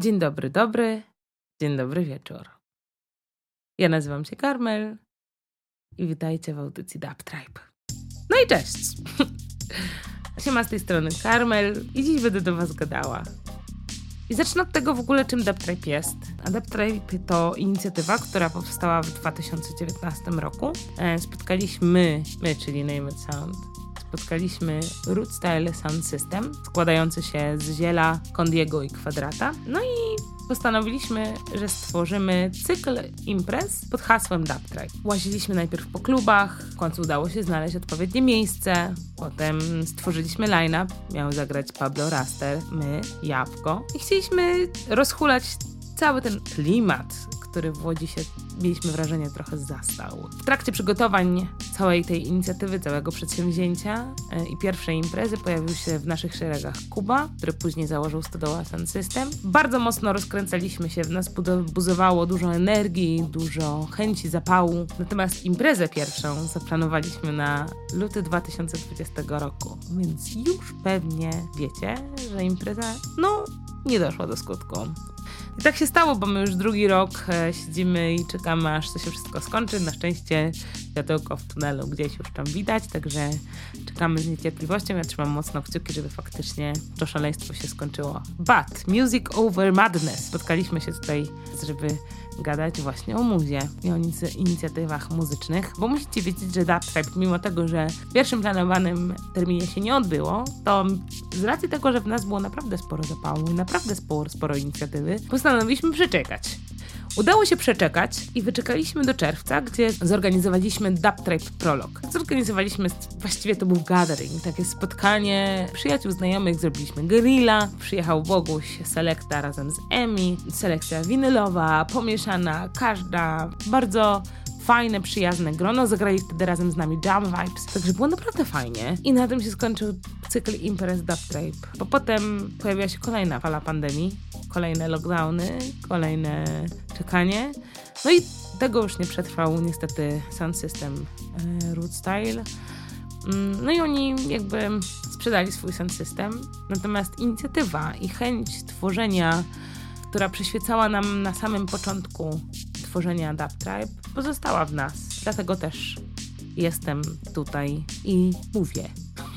Dzień dobry, dobry. Dzień dobry wieczór. Ja nazywam się Karmel i witajcie w audycji Dub Tribe. No i cześć! Siema z tej strony Karmel i dziś będę do was gadała. I zacznę od tego w ogóle, czym Dub Tribe jest. A Dub Tribe to inicjatywa, która powstała w 2019 roku. E, spotkaliśmy, my, czyli Name It Sound, spotkaliśmy Root Style Sound System, składający się z ziela, kondiego i kwadrata. No i postanowiliśmy, że stworzymy cykl imprez pod hasłem Dub Tribe. Łaziliśmy najpierw po klubach, w końcu udało się znaleźć odpowiednie miejsce, potem stworzyliśmy line-up, miał zagrać Pablo Raster, my, Jabłko i chcieliśmy rozhulać cały ten klimat, który w Łodzi się, mieliśmy wrażenie, trochę zastał. W trakcie przygotowań całej tej inicjatywy, całego przedsięwzięcia e, i pierwszej imprezy pojawił się w naszych szeregach Kuba, który później założył Stodoła Sun System. Bardzo mocno rozkręcaliśmy się, w nas buzowało dużo energii, dużo chęci, zapału. Natomiast imprezę pierwszą zaplanowaliśmy na luty 2020 roku, więc już pewnie wiecie, że impreza, no, nie doszła do skutku. I tak się stało, bo my już drugi rok e, siedzimy i czekamy, aż to się wszystko skończy. Na szczęście światełko w tunelu gdzieś już tam widać, także czekamy z niecierpliwością. Ja trzymam mocno kciuki, żeby faktycznie to szaleństwo się skończyło. But Music Over Madness. Spotkaliśmy się tutaj, żeby gadać właśnie o muzie i o inicjatywach muzycznych, bo musicie wiedzieć, że Dub mimo tego, że w pierwszym planowanym terminie się nie odbyło, to z racji tego, że w nas było naprawdę sporo zapału i naprawdę sporo, sporo inicjatywy, postanowiliśmy przeczekać. Udało się przeczekać i wyczekaliśmy do czerwca, gdzie zorganizowaliśmy Dub Tribe Prolog. Zorganizowaliśmy, właściwie to był gathering, takie spotkanie przyjaciół, znajomych, zrobiliśmy grilla, przyjechał Boguś, selekta razem z Emi, selekcja winylowa, pomieszana, każda, bardzo fajne, przyjazne grono. Zagrali wtedy razem z nami Jam Vibes, także było naprawdę fajnie. I na tym się skończył cykl imprez Dub Tribe. Bo potem pojawiła się kolejna fala pandemii, kolejne lockdowny, kolejne czekanie. No i tego już nie przetrwał niestety Sound System e, Root Style. Mm, no i oni jakby sprzedali swój sound system, natomiast inicjatywa i chęć tworzenia, która przyświecała nam na samym początku tworzenia Dub Tribe, pozostała w nas. Dlatego też jestem tutaj i mówię.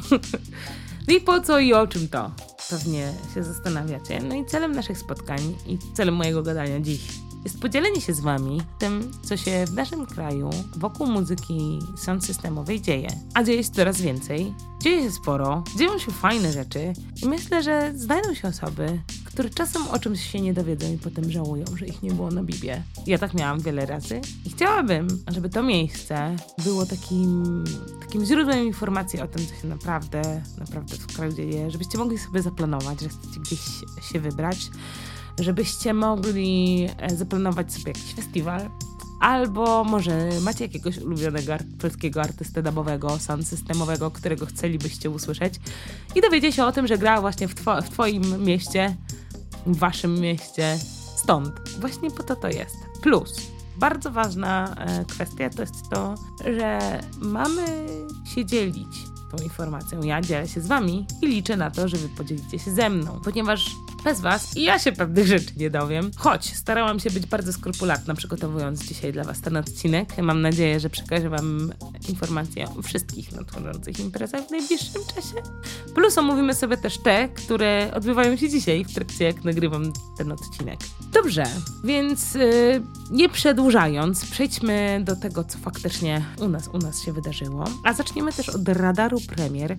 no i po co i o czym to? Pewnie się zastanawiacie. No i celem naszych spotkań i celem mojego gadania dziś jest podzielenie się z Wami tym, co się w naszym kraju wokół muzyki sound systemowej dzieje. A dzieje się coraz więcej, dzieje się sporo, dzieją się fajne rzeczy i myślę, że znajdą się osoby, które czasem o czymś się nie dowiedzą i potem żałują, że ich nie było na Bibie. Ja tak miałam wiele razy i chciałabym, żeby to miejsce było takim, takim źródłem informacji o tym, co się naprawdę, naprawdę w kraju dzieje, żebyście mogli sobie zaplanować, że chcecie gdzieś się wybrać żebyście mogli e, zaplanować sobie jakiś festiwal, albo może macie jakiegoś ulubionego polskiego artystę dabowego, sound systemowego, którego chcielibyście usłyszeć i dowiecie się o tym, że gra właśnie w, two w twoim mieście, w waszym mieście, stąd. Właśnie po to to jest. Plus, bardzo ważna e, kwestia to jest to, że mamy się dzielić tą informacją. Ja dzielę się z wami i liczę na to, że wy podzielicie się ze mną, ponieważ bez was i ja się pewnych rzeczy nie dowiem. Choć starałam się być bardzo skrupulatna, przygotowując dzisiaj dla was ten odcinek. Mam nadzieję, że przekażę wam informacje o wszystkich nadchodzących imprezach w najbliższym czasie. Plus omówimy sobie też te, które odbywają się dzisiaj w trakcie jak nagrywam ten odcinek. Dobrze, więc yy, nie przedłużając, przejdźmy do tego, co faktycznie u nas, u nas się wydarzyło. A zaczniemy też od radaru premier,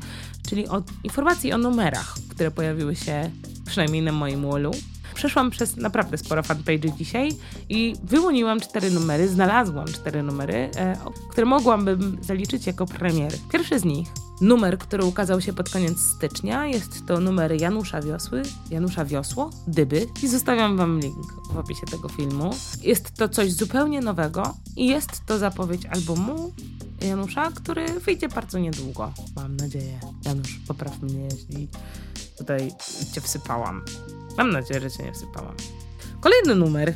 czyli od informacji o numerach, które pojawiły się przynajmniej na moim wallu. Przeszłam przez naprawdę sporo fanpage dzisiaj i wyłoniłam cztery numery, znalazłam cztery numery, e, które mogłabym zaliczyć jako premiery. Pierwszy z nich, numer, który ukazał się pod koniec stycznia, jest to numer Janusza Wiosły, Janusza Wiosło, Dyby i zostawiam wam link w opisie tego filmu. Jest to coś zupełnie nowego i jest to zapowiedź albumu Janusza, który wyjdzie bardzo niedługo, mam nadzieję. Janusz, popraw mnie, jeśli tutaj cię wsypałam. Mam nadzieję, że cię nie wsypałam. Kolejny numer,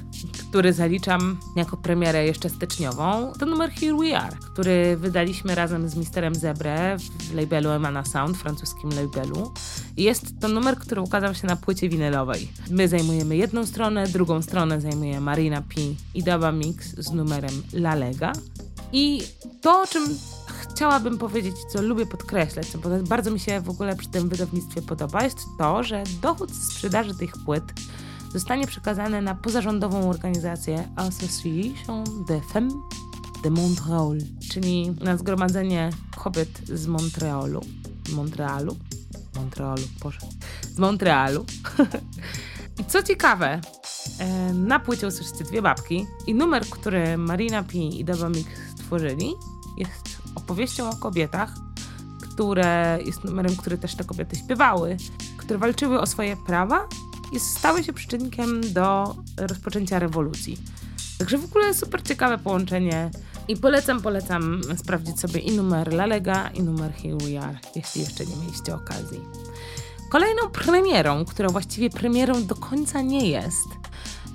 który zaliczam jako premierę jeszcze styczniową, to numer Here We Are, który wydaliśmy razem z Misterem Zebre w labelu Emana Sound, francuskim labelu. Jest to numer, który ukazał się na płycie winylowej. My zajmujemy jedną stronę, drugą stronę zajmuje Marina P i Daba Mix z numerem La Lega. I to, o czym chciałabym powiedzieć, co lubię podkreślać, bo bardzo mi się w ogóle przy tym wydawnictwie podoba, jest to, że dochód z sprzedaży tych płyt zostanie przekazany na pozarządową organizację Association des Femmes de Montréal, czyli na zgromadzenie kobiet z Montrealu. Montrealu? Montrealu, Boże. Z Montrealu. I co ciekawe, e, na płycie usłyszycie dwie babki i numer, który Marina P. i Daba Mix stworzyli jest opowieścią o kobietach, które jest numerem, który też te kobiety śpiewały, które walczyły o swoje prawa i stały się przyczynkiem do rozpoczęcia rewolucji. Także w ogóle super ciekawe połączenie i polecam, polecam sprawdzić sobie i numer Lalega, i numer Here We Are, jeśli jeszcze nie mieliście okazji. Kolejną premierą, która właściwie premierą do końca nie jest,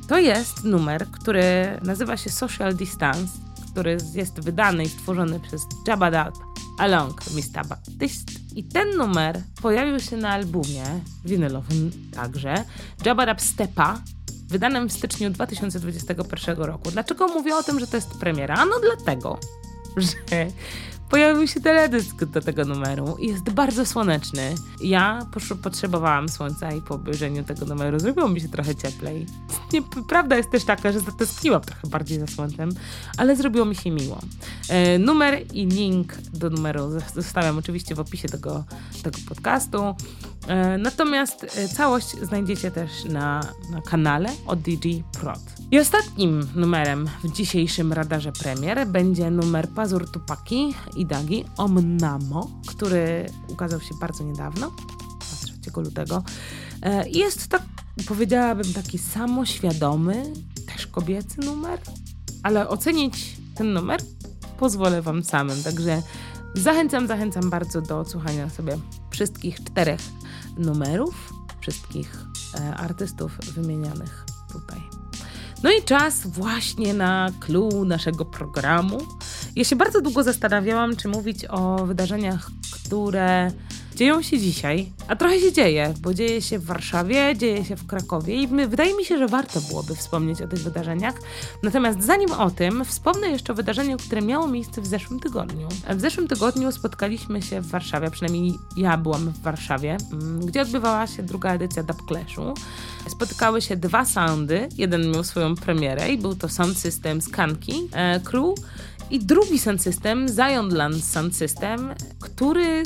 to jest numer, który nazywa się Social Distance, który jest wydany i stworzony przez Jabba Along Mr. Baptist. I ten numer pojawił się na albumie winylowym także Jabba Stepa, wydanym w styczniu 2021 roku. Dlaczego mówię o tym, że to jest premiera? Ano dlatego, że pojawił się teledysk do tego numeru i jest bardzo słoneczny. Ja potrzebowałam słońca i po obejrzeniu tego numeru zrobiło mi się trochę cieplej. Nie, prawda jest też taka, że zatęskniłam trochę bardziej za słońcem, ale zrobiło mi się miło. E, numer i link do numeru zostawiam oczywiście w opisie tego, tego podcastu. E, natomiast e, całość znajdziecie też na, na kanale od DG Prod. I ostatnim numerem w dzisiejszym radarze premier będzie numer Pazur Tupaki i Dagi Omnamo, który ukazał się bardzo niedawno, 3 lutego. E, jest to, powiedziałabym, taki samoświadomy, też kobiecy numer, ale ocenić ten numer pozwolę Wam samym, także zachęcam, zachęcam bardzo do odsłuchania sobie wszystkich czterech numerów, wszystkich e, artystów wymienianych tutaj. No i czas właśnie na clue naszego programu. Ja się bardzo długo zastanawiałam, czy mówić o wydarzeniach, które dzieją się dzisiaj, a trochę się dzieje, bo dzieje się w Warszawie, dzieje się w Krakowie i my, wydaje mi się, że warto byłoby wspomnieć o tych wydarzeniach. Natomiast zanim o tym, wspomnę jeszcze o wydarzeniu, które miało miejsce w zeszłym tygodniu. W zeszłym tygodniu spotkaliśmy się w Warszawie, przynajmniej ja byłam w Warszawie, mm, gdzie odbywała się druga edycja Dub Clashu. Spotykały się dwa soundy, jeden miał swoją premierę i był to Sound System Skanki e, Crew i drugi sound system, Zionland Sound System, który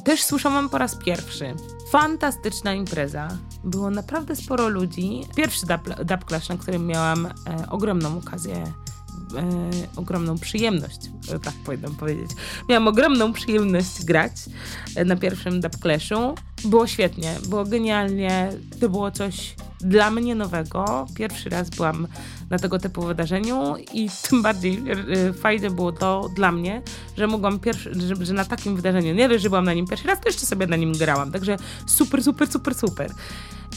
też słyszałam po raz pierwszy. Fantastyczna impreza. Było naprawdę sporo ludzi. Pierwszy dub, clash, na którym miałam e, ogromną okazję e, ogromną przyjemność, e, tak powinnam powiedzieć. Miałam ogromną przyjemność grać e, na pierwszym Dub Clashu. Było świetnie, było genialnie, to było coś dla mnie nowego. Pierwszy raz byłam na tego typu wydarzeniu i tym bardziej e, fajne było to dla mnie, że mogłam pierwszy, że, że na takim wydarzeniu, nie że byłam na nim pierwszy raz, to jeszcze sobie na nim grałam. Także super, super, super, super.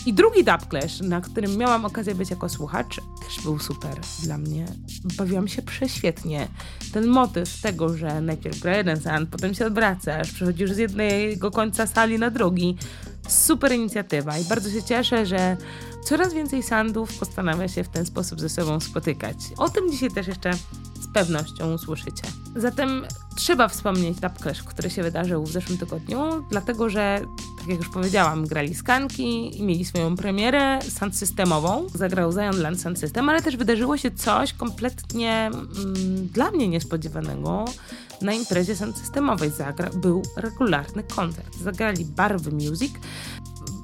I drugi Dub Clash, na którym miałam okazję być jako słuchacz, też był super dla mnie. Bawiłam się prześwietnie. Ten motyw tego, że najpierw gra jeden sound, potem się odwracasz, przechodzisz z jednego końca sali na drugi. Super inicjatywa i bardzo się cieszę, że coraz więcej sandów postanawia się w ten sposób ze sobą spotykać. O tym dzisiaj też jeszcze z pewnością usłyszycie. Zatem trzeba wspomnieć Dub Clash, który się wydarzył w zeszłym tygodniu, dlatego że, tak jak już powiedziałam, grali skanki i mieli swoją premierę sound systemową. Zagrał Zion Land Sound System, ale też wydarzyło się coś kompletnie mm, dla mnie niespodziewanego. Na imprezie sound systemowej zagra był regularny koncert. Zagrali Barwy Music,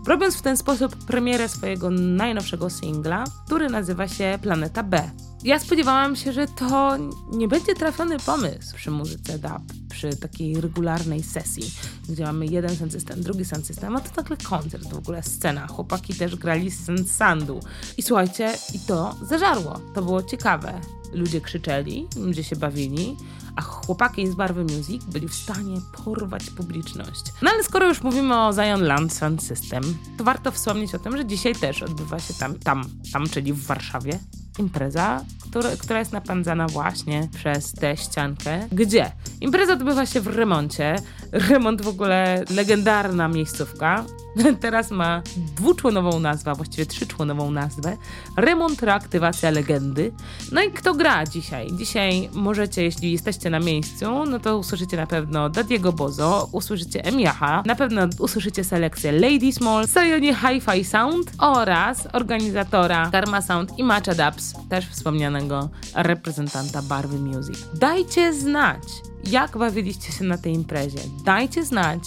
robiąc w ten sposób premierę swojego najnowszego singla, który nazywa się Planeta B. Ja spodziewałam się, że to nie będzie trafiony pomysł przy muzyce dub, przy takiej regularnej sesji, gdzie mamy jeden sound system, drugi sound system, a to nagle koncert, w ogóle scena. Chłopaki też grali z sandu. I słuchajcie, i to zażarło. To było ciekawe. Ludzie krzyczeli, ludzie się bawili, a chłopaki z Barwy Music byli w stanie porwać publiczność. No ale skoro już mówimy o Zion Land Sound System, to warto wspomnieć o tym, że dzisiaj też odbywa się tam, tam, tam czyli w Warszawie, impreza, która, która jest napędzana właśnie przez tę ściankę. Gdzie? Impreza odbywa się w remoncie. Remont w ogóle legendarna miejscówka. Teraz ma dwuczłonową nazwę, właściwie trzyczłonową nazwę. Remont, reaktywacja legendy. No i kto gra dzisiaj? Dzisiaj możecie, jeśli jesteście na miejscu, no to usłyszycie na pewno Dadiego Bozo, usłyszycie Emiaha, na pewno usłyszycie selekcję Lady Small, Sayonie Hi-Fi Sound oraz organizatora Karma Sound i Matcha Dubs, też wspomnianego reprezentanta Barwy Music. Dajcie znać, jak bawiliście się na tej imprezie. Dajcie znać,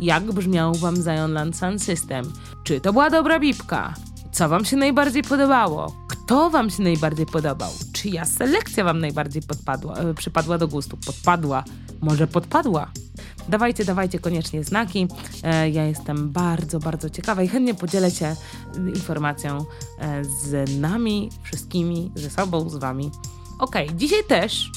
jak brzmiał Wam Zion Land Sound System. Czy to była dobra bibka? Co Wam się najbardziej podobało? Kto Wam się najbardziej podobał? Czyja selekcja Wam najbardziej podpadła, e, przypadła do gustu? Podpadła? Może podpadła? Dawajcie, dawajcie koniecznie znaki. E, ja jestem bardzo, bardzo ciekawa i chętnie podzielę się informacją e, z nami, wszystkimi, ze sobą, z Wami. Ok, dzisiaj też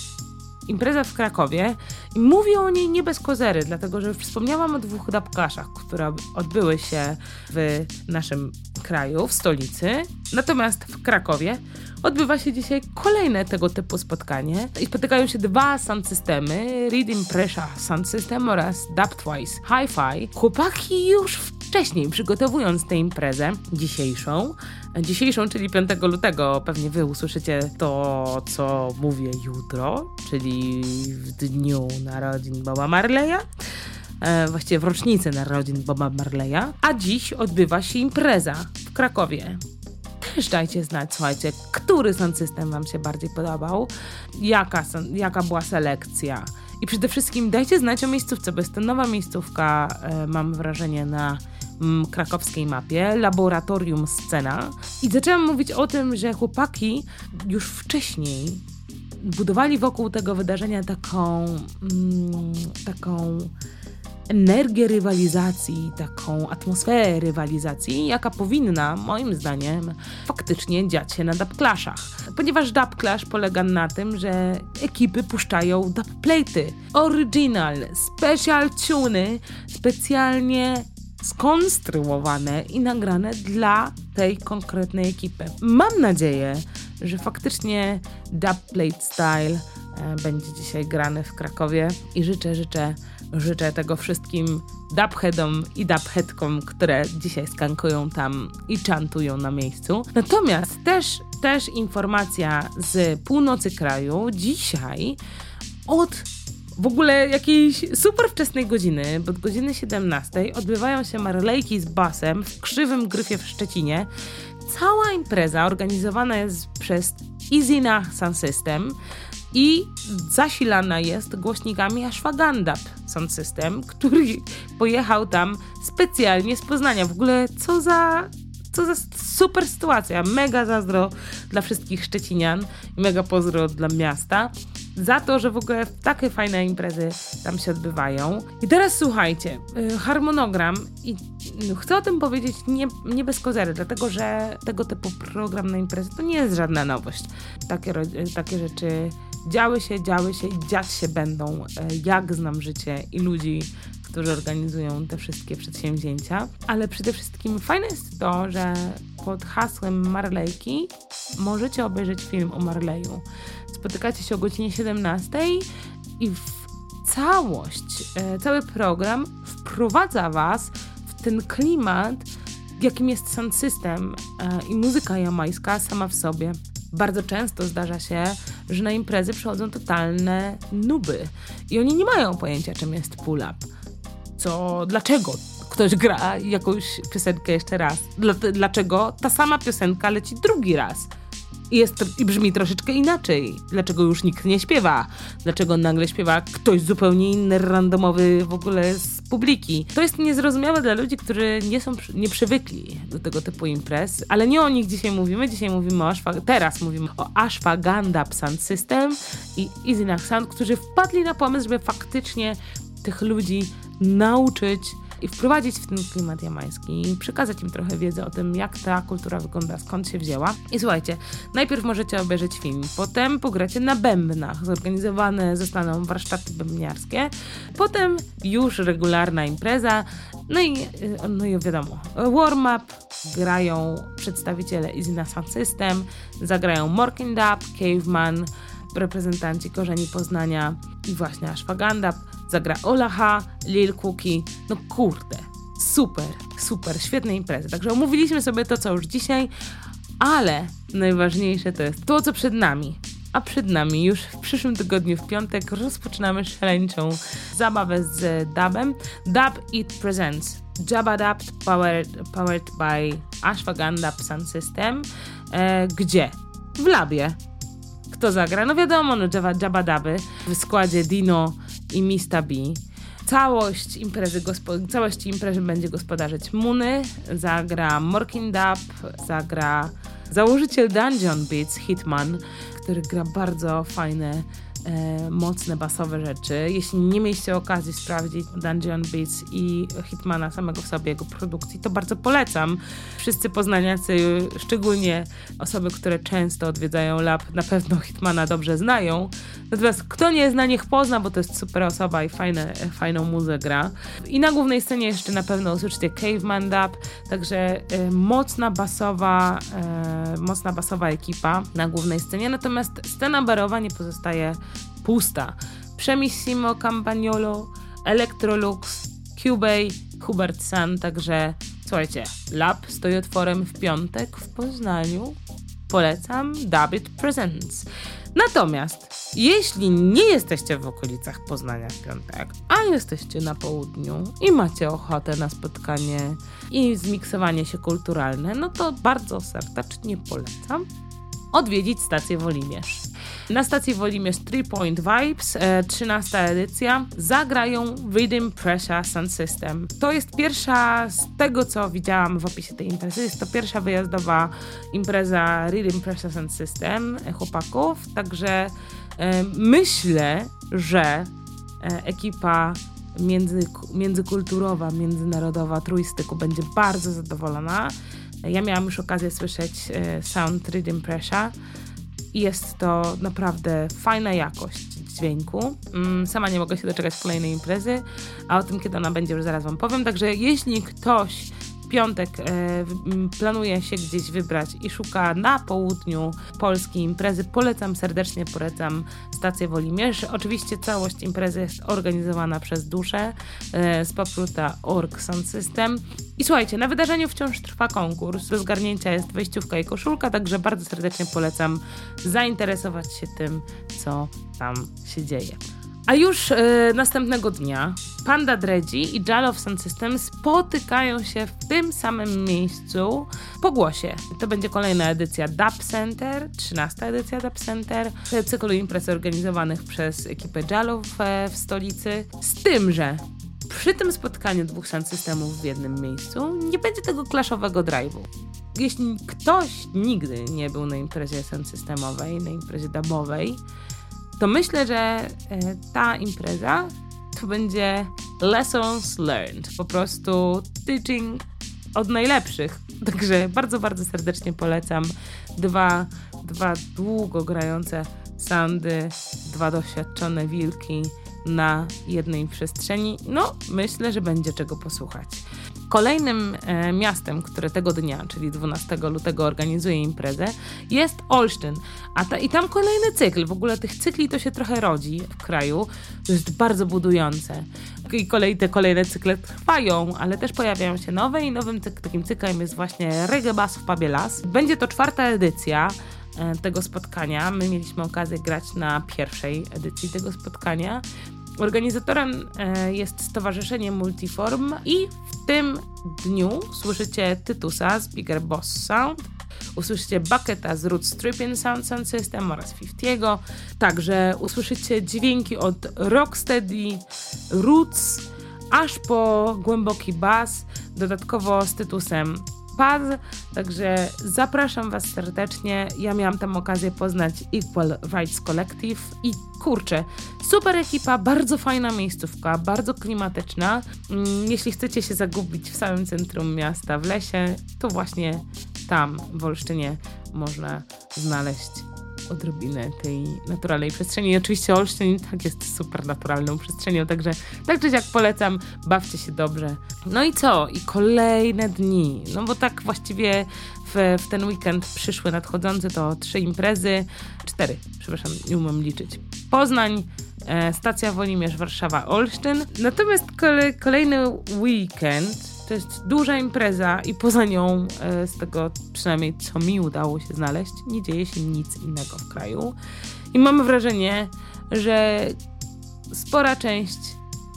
impreza w Krakowie i mówię o niej nie bez kozery, dlatego że wspomniałam o dwóch dapkaszach, które odbyły się w naszym kraju, w stolicy. Natomiast w Krakowie odbywa się dzisiaj kolejne tego typu spotkanie i spotykają się dwa sound systemy, Reading Pressure Sound System oraz Daptwise Hi-Fi. Chłopaki już wcześniej przygotowując tę imprezę dzisiejszą, dzisiejszą, czyli 5 lutego, pewnie wy usłyszycie to, co mówię jutro, czyli w dniu narodzin Boba Marleya e, właściwie w rocznicę narodzin Boba Marleya, a dziś odbywa się impreza w Krakowie. Też dajcie znać, słuchajcie, który sound system Wam się bardziej podobał, jaka, jaka była selekcja. I przede wszystkim dajcie znać o miejscówce, bo jest to nowa miejscówka, e, mam wrażenie, na mm, krakowskiej mapie, laboratorium Scena. I zaczęłam mówić o tym, że chłopaki już wcześniej budowali wokół tego wydarzenia taką, mm, taką energię rywalizacji, taką atmosferę rywalizacji, jaka powinna, moim zdaniem, faktycznie dziać się na dubclashach. Ponieważ dubclash polega na tym, że ekipy puszczają dubplaty, original, special tuny, specjalnie skonstruowane i nagrane dla tej konkretnej ekipy. Mam nadzieję, że faktycznie dubplate style e, będzie dzisiaj grany w Krakowie i życzę, życzę Życzę tego wszystkim dubheadom i dubheadkom, które dzisiaj skankują tam i czantują na miejscu. Natomiast też, też informacja z północy kraju. Dzisiaj od w ogóle jakiejś super wczesnej godziny, bo od godziny 17 odbywają się marlejki z basem w krzywym gryfie w Szczecinie. Cała impreza organizowana jest przez Izina Sound System i zasilana jest głośnikami Ashwagandha Sound System, który pojechał tam specjalnie z Poznania. W ogóle co za co za super sytuacja. Mega zazdro dla wszystkich Szczecinian i mega pozdro dla miasta za to, że w ogóle takie fajne imprezy tam się odbywają. I teraz słuchajcie, y, harmonogram i no, chcę o tym powiedzieć nie, nie bez kozery, dlatego że tego typu program na imprezy to nie jest żadna nowość. Takie, takie rzeczy działy się, działy się i dziać się będą, y, jak znam życie i ludzi, którzy organizują te wszystkie przedsięwzięcia. Ale przede wszystkim fajne jest to, że pod hasłem Marlejki możecie obejrzeć film o Marleju. Spotykacie się o godzinie 17 i w całość, e, cały program wprowadza Was w ten klimat, jakim jest sound system e, i muzyka jamańska sama w sobie. Bardzo często zdarza się, że na imprezy przychodzą totalne nuby i oni nie mają pojęcia, czym jest pull-up. Co, dlaczego ktoś gra jakąś piosenkę jeszcze raz? Dlaczego ta sama piosenka leci drugi raz? Jest, I brzmi troszeczkę inaczej. Dlaczego już nikt nie śpiewa? Dlaczego nagle śpiewa ktoś zupełnie inny, randomowy w ogóle z publiki? To jest niezrozumiałe dla ludzi, którzy nie są nie przywykli do tego typu imprez, ale nie o nich dzisiaj mówimy. Dzisiaj mówimy o Ashwa, teraz mówimy o Ashwagandha Sound System i Easy Sound, którzy wpadli na pomysł, żeby faktycznie tych ludzi nauczyć i wprowadzić w ten klimat jamański, i przekazać im trochę wiedzy o tym, jak ta kultura wygląda, skąd się wzięła. I słuchajcie, najpierw możecie obejrzeć film, potem pogracie na bębnach, zorganizowane zostaną warsztaty bębniarskie, potem już regularna impreza, no i, no i wiadomo, warm-up, grają przedstawiciele Izina Sound System, zagrają Morking Dub, Caveman, reprezentanci korzeni Poznania i właśnie Ashwagandha, zagra Olaha, Lil Cookie, no kurde, super, super, świetne imprezy. Także omówiliśmy sobie to, co już dzisiaj, ale najważniejsze to jest to, co przed nami. A przed nami już w przyszłym tygodniu, w piątek, rozpoczynamy szaleńczą zabawę z dubem. Dub It Presents Jabba Dub powered, powered by Ashwagandha Sun System. E, gdzie? W labie. Kto zagra? No wiadomo, no Jabba, Jabba Daby w składzie Dino i Mista B. Całość imprezy, imprezy będzie gospodarzyć Muny, zagra Morkin Dub, zagra założyciel Dungeon Beats, Hitman, który gra bardzo fajne e, mocne basowe rzeczy. Jeśli nie mieliście okazji sprawdzić Dungeon Beats i Hitmana samego w sobie, jego produkcji, to bardzo polecam. Wszyscy poznaniacy, szczególnie osoby, które często odwiedzają lab, na pewno Hitmana dobrze znają. Natomiast kto nie zna, niech pozna, bo to jest super osoba i fajne, fajną muzę gra. I na głównej scenie jeszcze na pewno usłyszycie Caveman Dub, także e, mocna basowa, e, mocna basowa ekipa na głównej scenie, natomiast scena barowa nie pozostaje pusta. Przemissimo, Campagnolo, Electrolux, Cubase, Hubert Sun, także słuchajcie, Lab stoi otworem w piątek w Poznaniu. Polecam David Presents. Natomiast jeśli nie jesteście w okolicach Poznania w piątek, a jesteście na południu i macie ochotę na spotkanie i zmiksowanie się kulturalne, no to bardzo serdecznie polecam odwiedzić stację Wolimierz. Na stacji Wolimierz 3 Point Vibes, e, 13 edycja, zagrają Rhythm Pressure Sound System. To jest pierwsza, z tego co widziałam w opisie tej imprezy, jest to pierwsza wyjazdowa impreza Rhythm Pressure Sound System e, chłopaków, także e, myślę, że e, ekipa między, międzykulturowa, międzynarodowa Trójstyku będzie bardzo zadowolona. Ja miałam już okazję słyszeć e, Sound Rhythm Pressure i jest to naprawdę fajna jakość dźwięku. Mm, sama nie mogę się doczekać kolejnej imprezy, a o tym, kiedy ona będzie, już zaraz Wam powiem. Także jeśli ktoś piątek e, planuje się gdzieś wybrać i szuka na południu Polski imprezy, polecam serdecznie, polecam stację Wolimierz. Oczywiście całość imprezy jest organizowana przez duszę e, z Papruta Org Sound System. I słuchajcie, na wydarzeniu wciąż trwa konkurs. Do zgarnięcia jest wejściówka i koszulka, także bardzo serdecznie polecam zainteresować się tym, co tam się dzieje. A już e, następnego dnia Panda Dredzi i Jalow Sound System spotykają się w tym samym miejscu po głosie. To będzie kolejna edycja Dub Center, 13 edycja Dub Center, cyklu imprez organizowanych przez ekipę Jalow w, w stolicy. Z tym, że przy tym spotkaniu dwóch sound systemów w jednym miejscu nie będzie tego klaszowego drive'u. Jeśli ktoś nigdy nie był na imprezie sound systemowej, na imprezie dubowej, to myślę, że e, ta impreza to będzie lessons learned, po prostu teaching od najlepszych. Także bardzo, bardzo serdecznie polecam dwa, dwa długo grające soundy, dwa doświadczone wilki na jednej przestrzeni. No, myślę, że będzie czego posłuchać. Kolejnym e, miastem, które tego dnia, czyli 12 lutego organizuje imprezę, jest Olsztyn. A ta, I tam kolejny cykl. W ogóle tych cykli to się trochę rodzi w kraju. To jest bardzo budujące. I kolej, te kolejne cykle trwają, ale też pojawiają się nowe i nowym cyk, takim cyklem jest właśnie Reggae Bass w Pubie Las. Będzie to czwarta edycja e, tego spotkania. My mieliśmy okazję grać na pierwszej edycji tego spotkania. Organizatorem e, jest Stowarzyszenie Multiform i w tym dniu słyszycie Tytusa z Bigger Boss Sound, usłyszycie Bucketa z Roots Tripping Sound Sound System oraz Fiftiego. Także usłyszycie dźwięki od Rocksteady, Roots, aż po głęboki bass, dodatkowo z Tytusem wpadł, także zapraszam Was serdecznie. Ja miałam tam okazję poznać Equal Rights Collective i kurczę, super ekipa, bardzo fajna miejscówka, bardzo klimatyczna. Mm, jeśli chcecie się zagubić w samym centrum miasta, w lesie, to właśnie tam w Olsztynie można znaleźć odrobinę tej naturalnej przestrzeni. I oczywiście Olsztyn tak jest super naturalną przestrzenią, także tak czy jak polecam, bawcie się dobrze. No i co? I kolejne dni. No bo tak właściwie w, w ten weekend przyszły nadchodzące to trzy imprezy, cztery, przepraszam, nie umiem liczyć. Poznań, e, stacja Wolimierz, Warszawa, Olsztyn. Natomiast kole, kolejny weekend to jest duża impreza i poza nią, e, z tego przynajmniej co mi udało się znaleźć, nie dzieje się nic innego w kraju. I mamy wrażenie, że spora część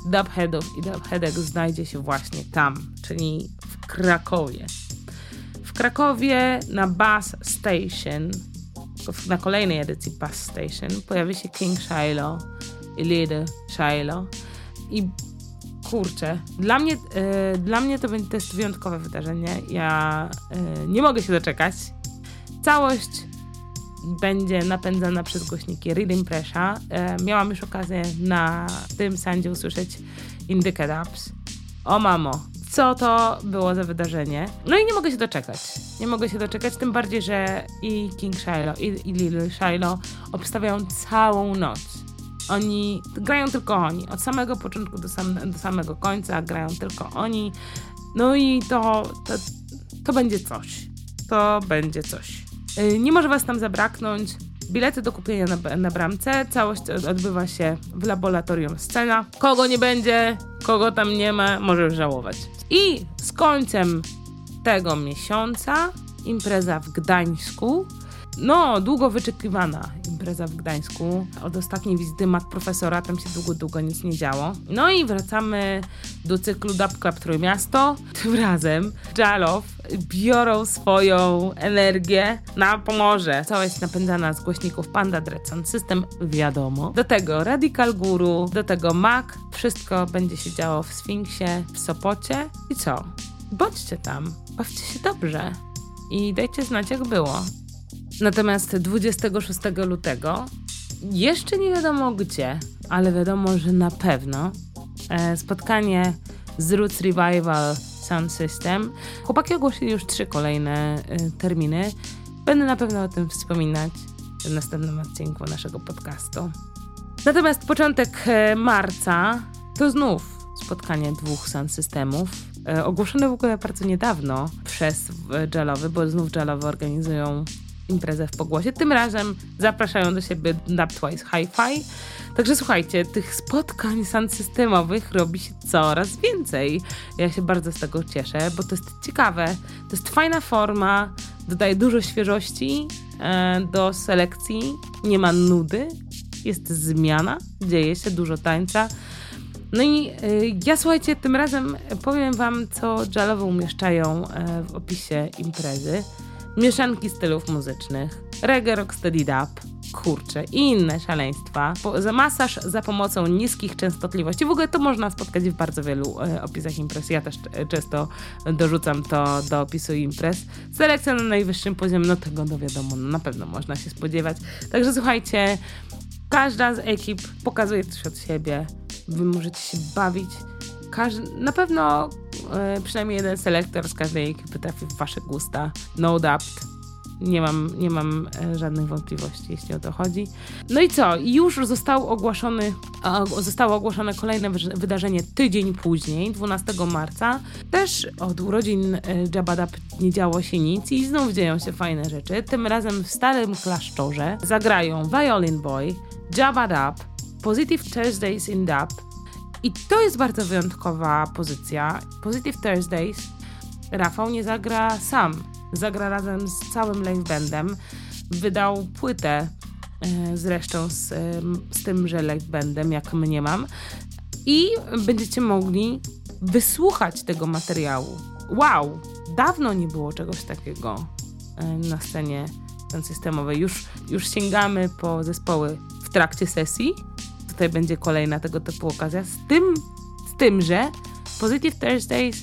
dubheadów i dubheadek znajdzie się właśnie tam, czyli w Krakowie. W Krakowie na Bus Station, na kolejnej edycji Bus Station, pojawi się King Shiloh i Lady Shiloh i kurczę, dla mnie, yy, dla mnie to będzie też wyjątkowe wydarzenie. Ja yy, nie mogę się doczekać. Całość będzie napędzana przez głośniki Reading Pressure. Yy, miałam już okazję na tym sandzie usłyszeć Indica Dubs. O mamo, co to było za wydarzenie. No i nie mogę się doczekać. Nie mogę się doczekać, tym bardziej, że i King Shiloh, i, i Little Shiloh obstawiają całą noc. Oni grają tylko oni. Od samego początku do, do samego końca grają tylko oni. No i to, to, to będzie coś. To będzie coś. Y, nie może Was tam zabraknąć. Bilety do kupienia na, na bramce. Całość odbywa się w laboratorium Scena. Kogo nie będzie, kogo tam nie ma, może żałować. I z końcem tego miesiąca impreza w Gdańsku no, długo wyczekiwana impreza w Gdańsku. Od ostatniej wizyty mat profesora tam się długo, długo nic nie działo. No i wracamy do cyklu Dub Club Trójmiasto. Tym razem Jalow biorą swoją energię na Pomorze. Cała jest napędzana z głośników Panda Dread Sound System, wiadomo. Do tego Radical Guru, do tego Mac. Wszystko będzie się działo w Sfinksie, w Sopocie. I co? Bądźcie tam, bawcie się dobrze i dajcie znać jak było. Natomiast 26 lutego jeszcze nie wiadomo gdzie, ale wiadomo, że na pewno e, spotkanie z Roots Revival Sound System. Chłopaki ogłosili już trzy kolejne e, terminy. Będę na pewno o tym wspominać w następnym odcinku naszego podcastu. Natomiast początek e, marca to znów spotkanie dwóch sound systemów. Ogłoszone w ogóle bardzo niedawno przez Jalowy, bo znów Jalowy organizują imprezę w pogłosie. Tym razem zapraszają do siebie Dubtwice Hi-Fi. Także słuchajcie, tych spotkań systemowych robi się coraz więcej. Ja się bardzo z tego cieszę, bo to jest ciekawe. To jest fajna forma, dodaje dużo świeżości e, do selekcji, nie ma nudy, jest zmiana, dzieje się dużo tańca. No i y, ja słuchajcie, tym razem powiem wam, co Jalowy umieszczają y, w opisie imprezy mieszanki stylów muzycznych, reggae, rocksteady dub, kurcze i inne szaleństwa. Za masaż za pomocą niskich częstotliwości. W ogóle to można spotkać w bardzo wielu e, opisach imprez. Ja też e, często dorzucam to do opisu imprez. Selekcja na najwyższym poziomie, no tego no wiadomo, no na pewno można się spodziewać. Także słuchajcie, każda z ekip pokazuje coś od siebie. Wy możecie się bawić. Każdy, na pewno przynajmniej jeden selektor z każdej ekipy trafi w wasze gusta. No doubt. Nie mam, nie mam e, żadnych wątpliwości, jeśli o to chodzi. No i co? Już został ogłoszony, zostało ogłoszone kolejne wydarzenie tydzień później, 12 marca. Też od urodzin e, Jabadab nie działo się nic i znów dzieją się fajne rzeczy. Tym razem w starym klasztorze zagrają Violin Boy, Jabadab, Positive Thursdays in Dub, i to jest bardzo wyjątkowa pozycja. Positive Thursdays Rafał nie zagra sam. Zagra razem z całym live bandem. Wydał płytę e, zresztą z, e, z tymże live bandem, jak mnie mam. I będziecie mogli wysłuchać tego materiału. Wow! Dawno nie było czegoś takiego e, na scenie systemowej. Już, już sięgamy po zespoły w trakcie sesji tutaj będzie kolejna tego typu okazja. Z tym, z tym że Positive Thursdays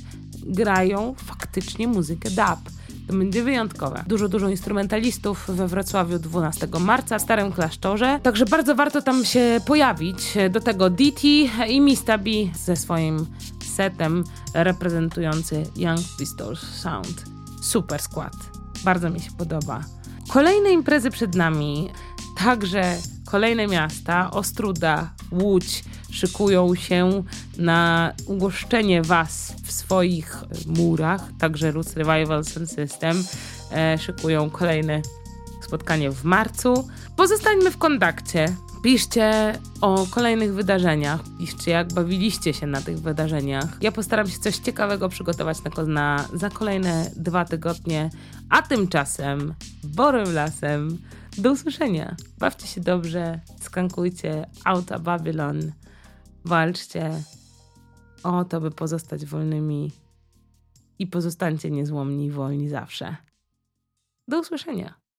grają faktycznie muzykę dub. To będzie wyjątkowe. Dużo, dużo instrumentalistów we Wrocławiu 12 marca w Starym Klasztorze. Także bardzo warto tam się pojawić. Do tego DT i Mista B ze swoim setem reprezentujący Young Pistols Sound. Super skład. Bardzo mi się podoba. Kolejne imprezy przed nami. Także kolejne miasta, Ostruda, Łódź, szykują się na ugoszczenie Was w swoich murach. Także Roots Revival Sound System e, szykują kolejne spotkanie w marcu. Pozostańmy w kontakcie. Piszcie o kolejnych wydarzeniach. Piszcie, jak bawiliście się na tych wydarzeniach. Ja postaram się coś ciekawego przygotować na, na za kolejne dwa tygodnie. A tymczasem, borem lasem, do usłyszenia. Bawcie się dobrze, skankujcie Auta Babylon, walczcie o to, by pozostać wolnymi i pozostańcie niezłomni i wolni zawsze. Do usłyszenia.